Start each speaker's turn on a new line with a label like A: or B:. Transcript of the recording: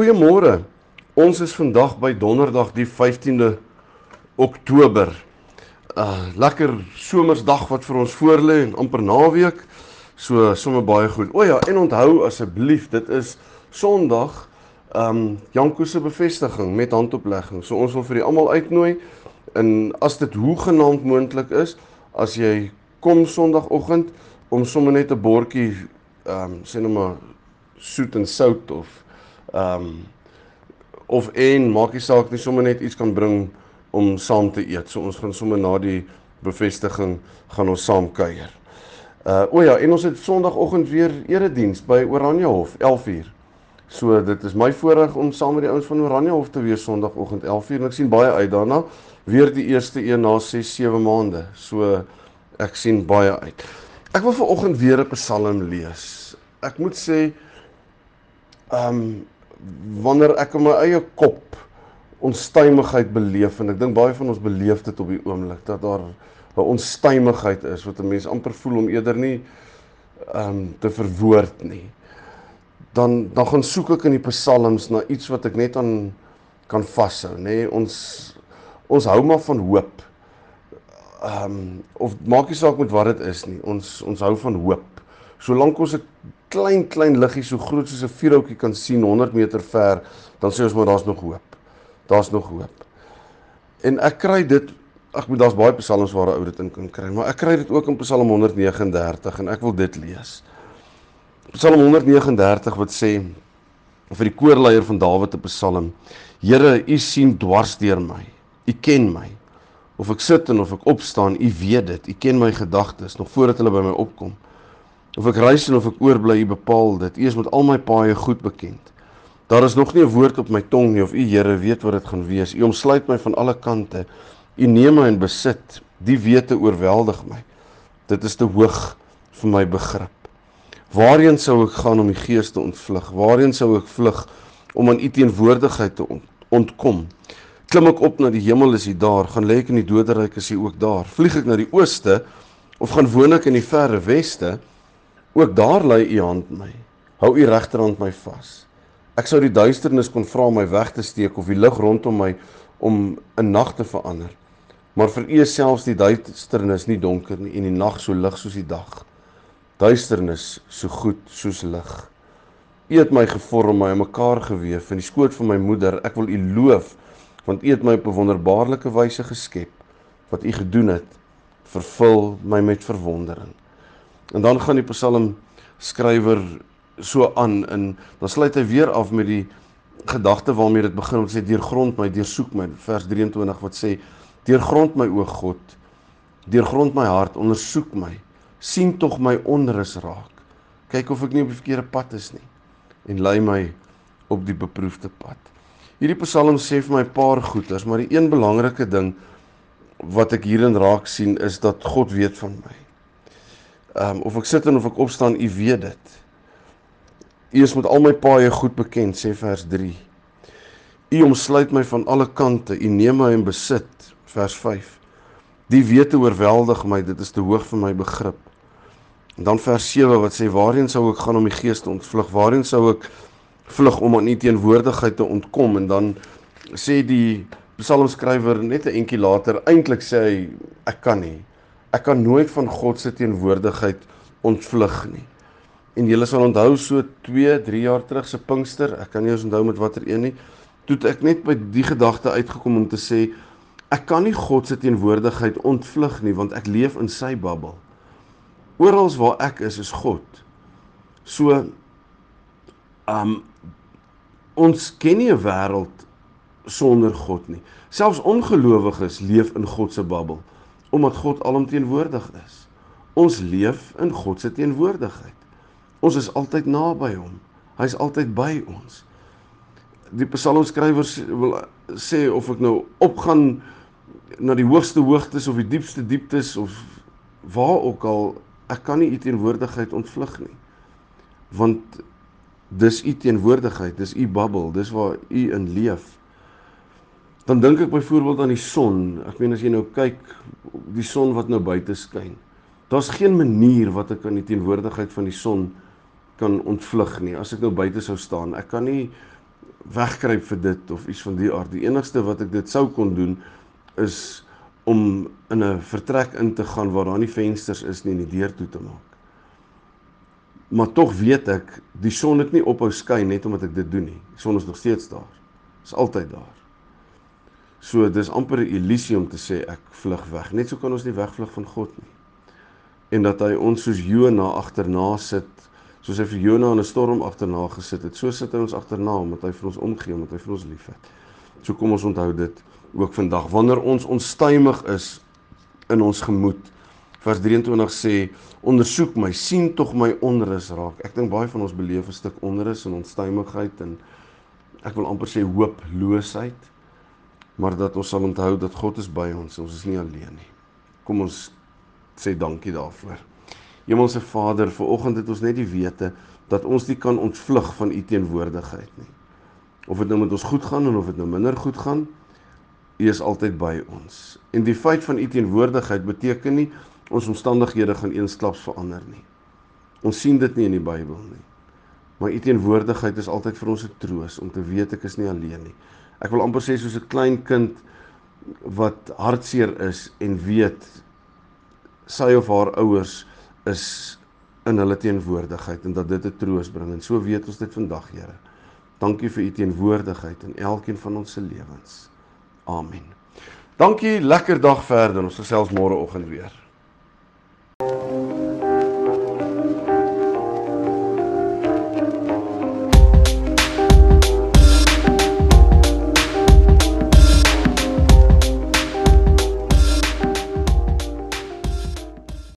A: Goeiemôre. Ons is vandag by Donderdag die 15de Oktober. Uh lekker somersdag wat vir ons voorlê en amper naweek. So sommer baie goed. O ja, en onthou asseblief, dit is Sondag um Janko se bevestiging met handoplegging. So ons wil vir julle almal uitnooi en as dit hoegenaamd moontlik is, as jy kom Sondagoggend om sommer net 'n bordjie um sê nou maar soet en sout of Ehm um, of en maak nie saak nie sommer net iets kan bring om saam te eet. So ons gaan sommer na die bevestiging gaan ons saam kuier. Uh o ja, en ons het Sondagoggend weer erediens by Oranjehof 11uur. So dit is my voorreg om saam met die ouens van Oranjehof te wees Sondagoggend 11uur en ek sien baie uit daarna. Weer die eerste een na 6 7 maande. So ek sien baie uit. Ek wil vir oggend weer 'n Psalm lees. Ek moet sê ehm um, wanneer ek in my eie kop onstuimigheid beleef en ek dink baie van ons beleef dit op die oomblik dat daar 'n onstuimigheid is wat 'n mens amper voel om eerder nie ehm um, te verwoord nie. Dan dan gaan soek ek in die psalms na iets wat ek net aan kan vashou, nê? Nee, ons ons hou maar van hoop. Ehm um, of maak nie saak met wat dit is nie. Ons ons hou van hoop. Solank ons 'n klein klein liggie so groot soos 'n vuurhoutjie kan sien 100 meter ver, dan sê ons maar daar's nog hoop. Daar's nog hoop. En ek kry dit Ag, moet daar's baie psalms waar 'n ou dit in kan kry, maar ek kry dit ook in Psalm 139 en ek wil dit lees. Psalm 139 wat sê vir die koorleier van Dawid 'n psalm: Here, U sien dwars deur my. U ken my. Of ek sit en of ek opstaan, U weet dit. U ken my gedagtes nog voordat hulle by my opkom. Of ek reis en of ek oorbly, U bepaal dit. U is met al my paaie goed bekend. Daar is nog nie 'n woord op my tong nie of U Here weet wat dit gaan wees. U omsluit my van alle kante. U neem my in besit. Die wete oorweldig my. Dit is te hoog vir my begrip. Waarheen sou ek gaan om die gees te ontvlug? Waarheen sou ek vlug om aan U teenwoordigheid te ontkom? Klim ek op na die hemel is U daar, gaan lê ek in die doderyk is U ook daar. Vlieg ek na die ooste of gaan woon ek in die verre weste? Ook daar lê u hand my. Hou u regterhand my vas. Ek sou die duisternis kon vra om my weg te steek of die lig rondom my om 'n nag te verander. Maar vir u is selfs die duisternis nie donker nie en die nag so lig soos die dag. Duisternis so goed soos lig. U het my gevorm, my in mekaar gewewe in die skoot van my moeder. Ek wil u loof want u het my op 'n wonderbaarlike wyse geskep. Wat u gedoen het, vervul my met verwondering. En dan gaan die Psalm skrywer so aan in dan sluit hy weer af met die gedagte waarmee dit begin om te sê deurgrond my deursoek my. Vers 23 wat sê deurgrond my o God. Deurgrond my hart ondersoek my. Sien tog my onrus raak. Kyk of ek nie op die verkeerde pad is nie en lei my op die beproefde pad. Hierdie psalm sê vir my 'n paar goeters maar die een belangrike ding wat ek hierin raak sien is dat God weet van my Ehm um, of ek sit en of ek opstaan, u weet dit. U is met al my paaie goed bekend, sê vers 3. U omsluit my van alle kante, u neem my in besit, vers 5. Die wete oorweldig my, dit is te hoog vir my begrip. En dan vers 7 wat sê waarheen sou ek gaan om die gees te ontvlug? Waarheen sou ek vlug om aan u teenwoordigheid te ontkom? En dan sê die psalmskrywer net 'n entjie later, eintlik sê hy ek kan nie ek kan nooit van God se teenwoordigheid ontvlug nie. En julle sal onthou so 2, 3 jaar terug se Pinkster, ek kan nie eens onthou met watter een nie, toe ek net by die gedagte uitgekom om te sê ek kan nie God se teenwoordigheid ontvlug nie want ek leef in sy bubbel. Oral waar ek is is God. So um ons ken nie 'n wêreld sonder God nie. Selfs ongelowiges leef in God se bubbel omdat God alomteenwoordig is. Ons leef in God se teenwoordigheid. Ons is altyd naby hom. Hy's altyd by ons. Die psalmskrywers wil sê of ek nou opgaan na die hoogste hoogtes of die diepste dieptes of waar ook al, ek kan nie u teenwoordigheid ontvlug nie. Want dis u teenwoordigheid, dis u bubbel, dis waar u in leef. Dan dink ek byvoorbeeld aan die son. Ek meen as jy nou kyk die son wat nou buite skyn. Daar's geen manier wat ek aan die teenwoordigheid van die son kan ontvlug nie. As ek nou buite sou staan, ek kan nie wegkruip vir dit of iets van die aard. Die enigste wat ek dit sou kon doen is om in 'n vertrek in te gaan waar daar nie vensters is nie en die deur toe te maak. Maar tog weet ek die son het nie ophou skyn net omdat ek dit doen nie. Die son is nog steeds daar. Is altyd daar. So dis amper 'n illusie om te sê ek vlug weg. Net so kan ons nie wegvlug van God nie en dat hy ons soos Jona agterna sit, soos hy vir Jona in 'n storm agterna gesit het. So sit hy ons agterna omdat hy vir ons omgee, omdat hy vir ons liefhet. So kom ons onthou dit ook vandag wanneer ons onstuimig is in ons gemoed. Vers 23 sê: "Ondersoek my, sien tog my onrus raak." Ek dink baie van ons beleef 'n stuk onrus en onstuimigheid en ek wil amper sê hooploosheid. Maar dat ons sal onthou dat God is by ons, ons is nie alleen nie. Kom ons sê dankie daarvoor. Hemelse Vader, ver oggend het ons net die wete dat ons nie kan ontvlug van u teenwoordigheid nie. Of dit nou met ons goed gaan en of dit nou minder goed gaan, u is altyd by ons. En die feit van u teenwoordigheid beteken nie ons omstandighede gaan eensklaps verander nie. Ons sien dit nie in die Bybel nie. Maar u teenwoordigheid is altyd vir ons 'n troos om te weet ek is nie alleen nie. Ek wil amper sê soos 'n klein kind wat hartseer is en weet sy of haar ouers is in hulle teenwoordigheid en dat dit 'n troos bring en so weet ons dit vandag Here. Dankie vir u teenwoordigheid in elkeen van ons se lewens. Amen. Dankie, lekker dag verder. Ons gesels môre oggend weer.